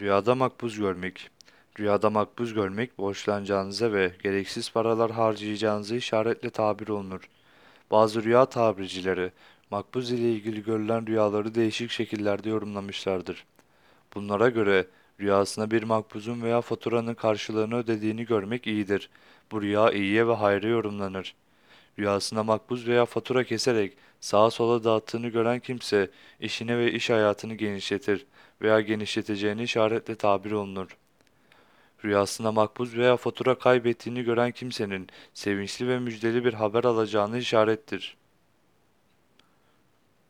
Rüyada makbuz görmek. Rüyada makbuz görmek, borçlanacağınıza ve gereksiz paralar harcayacağınıza işaretle tabir olunur. Bazı rüya tabircileri, makbuz ile ilgili görülen rüyaları değişik şekillerde yorumlamışlardır. Bunlara göre rüyasında bir makbuzun veya faturanın karşılığını ödediğini görmek iyidir. Bu rüya iyiye ve hayra yorumlanır. Rüyasında makbuz veya fatura keserek sağa sola dağıttığını gören kimse işini ve iş hayatını genişletir veya genişleteceğini işaretle tabir olunur. Rüyasında makbuz veya fatura kaybettiğini gören kimsenin sevinçli ve müjdeli bir haber alacağını işarettir.